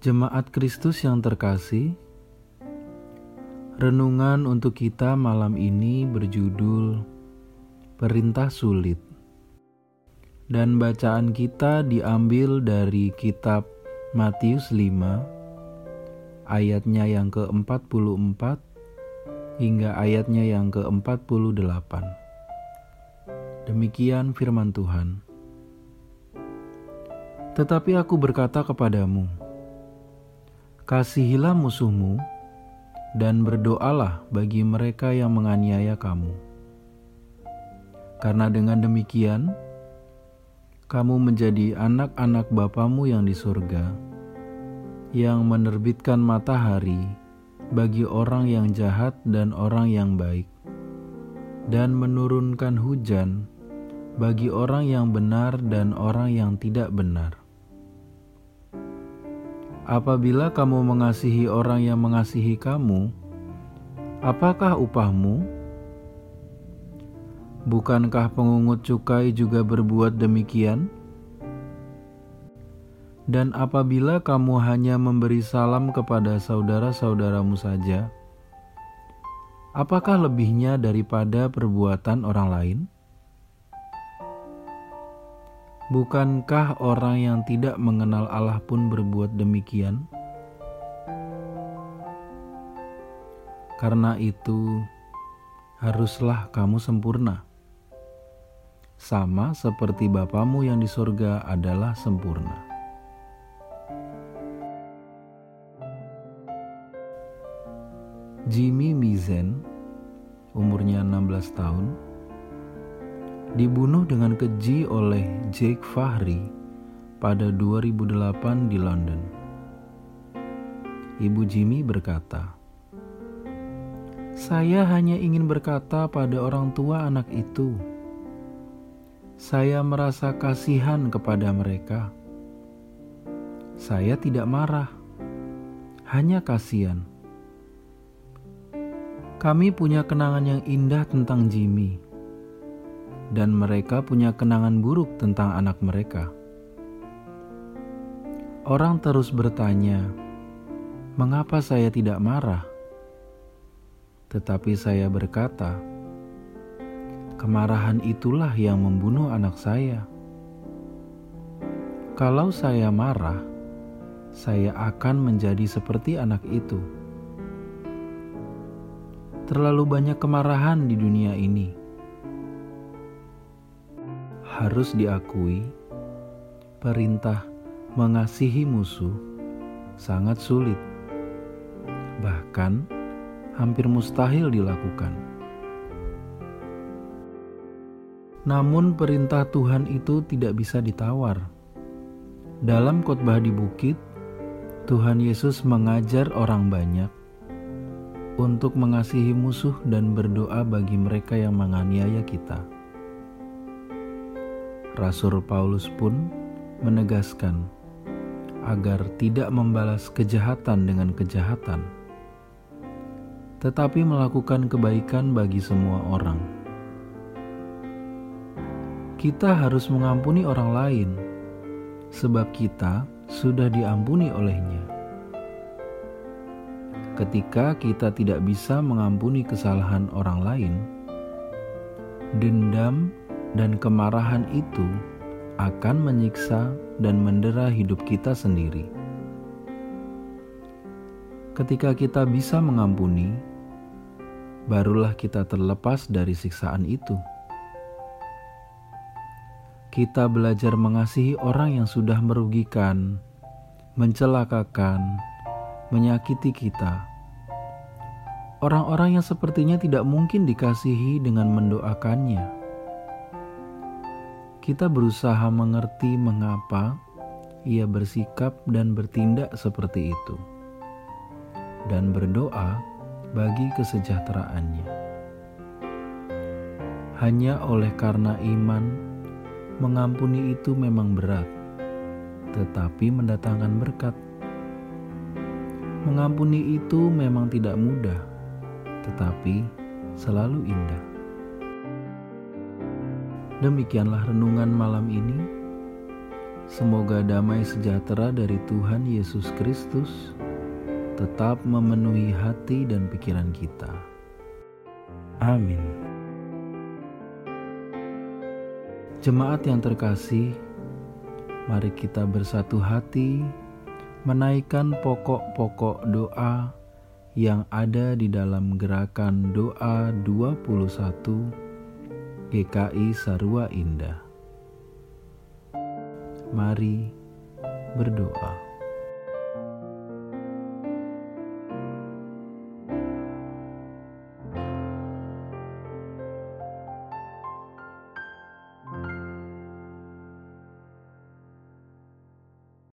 Jemaat Kristus yang terkasih, renungan untuk kita malam ini berjudul Perintah Sulit. Dan bacaan kita diambil dari kitab Matius 5 ayatnya yang ke-44 hingga ayatnya yang ke-48. Demikian firman Tuhan. Tetapi aku berkata kepadamu, Kasihilah musuhmu dan berdoalah bagi mereka yang menganiaya kamu. Karena dengan demikian, kamu menjadi anak-anak Bapamu yang di surga, yang menerbitkan matahari bagi orang yang jahat dan orang yang baik, dan menurunkan hujan bagi orang yang benar dan orang yang tidak benar. Apabila kamu mengasihi orang yang mengasihi kamu, apakah upahmu? Bukankah pengungut cukai juga berbuat demikian? Dan apabila kamu hanya memberi salam kepada saudara-saudaramu saja, apakah lebihnya daripada perbuatan orang lain? Bukankah orang yang tidak mengenal Allah pun berbuat demikian? Karena itu, haruslah kamu sempurna, sama seperti Bapamu yang di surga adalah sempurna. Jimmy Mizen, umurnya 16 tahun, dibunuh dengan keji oleh Jake Fahri pada 2008 di London. Ibu Jimmy berkata, "Saya hanya ingin berkata pada orang tua anak itu, saya merasa kasihan kepada mereka. Saya tidak marah, hanya kasihan." Kami punya kenangan yang indah tentang Jimmy dan mereka punya kenangan buruk tentang anak mereka. Orang terus bertanya, "Mengapa saya tidak marah?" Tetapi saya berkata, "Kemarahan itulah yang membunuh anak saya. Kalau saya marah, saya akan menjadi seperti anak itu." Terlalu banyak kemarahan di dunia ini harus diakui, perintah mengasihi musuh sangat sulit, bahkan hampir mustahil dilakukan. Namun, perintah Tuhan itu tidak bisa ditawar. Dalam khotbah di bukit, Tuhan Yesus mengajar orang banyak untuk mengasihi musuh dan berdoa bagi mereka yang menganiaya kita. Rasul Paulus pun menegaskan agar tidak membalas kejahatan dengan kejahatan, tetapi melakukan kebaikan bagi semua orang. Kita harus mengampuni orang lain, sebab kita sudah diampuni olehnya. Ketika kita tidak bisa mengampuni kesalahan orang lain, dendam dan kemarahan itu akan menyiksa dan mendera hidup kita sendiri. Ketika kita bisa mengampuni, barulah kita terlepas dari siksaan itu. Kita belajar mengasihi orang yang sudah merugikan, mencelakakan, menyakiti kita. Orang-orang yang sepertinya tidak mungkin dikasihi dengan mendoakannya kita berusaha mengerti mengapa ia bersikap dan bertindak seperti itu, dan berdoa bagi kesejahteraannya. Hanya oleh karena iman, mengampuni itu memang berat, tetapi mendatangkan berkat. Mengampuni itu memang tidak mudah, tetapi selalu indah. Demikianlah renungan malam ini. Semoga damai sejahtera dari Tuhan Yesus Kristus tetap memenuhi hati dan pikiran kita. Amin. Jemaat yang terkasih, mari kita bersatu hati menaikkan pokok-pokok doa yang ada di dalam gerakan doa 21 GKI Sarua Indah. Mari berdoa.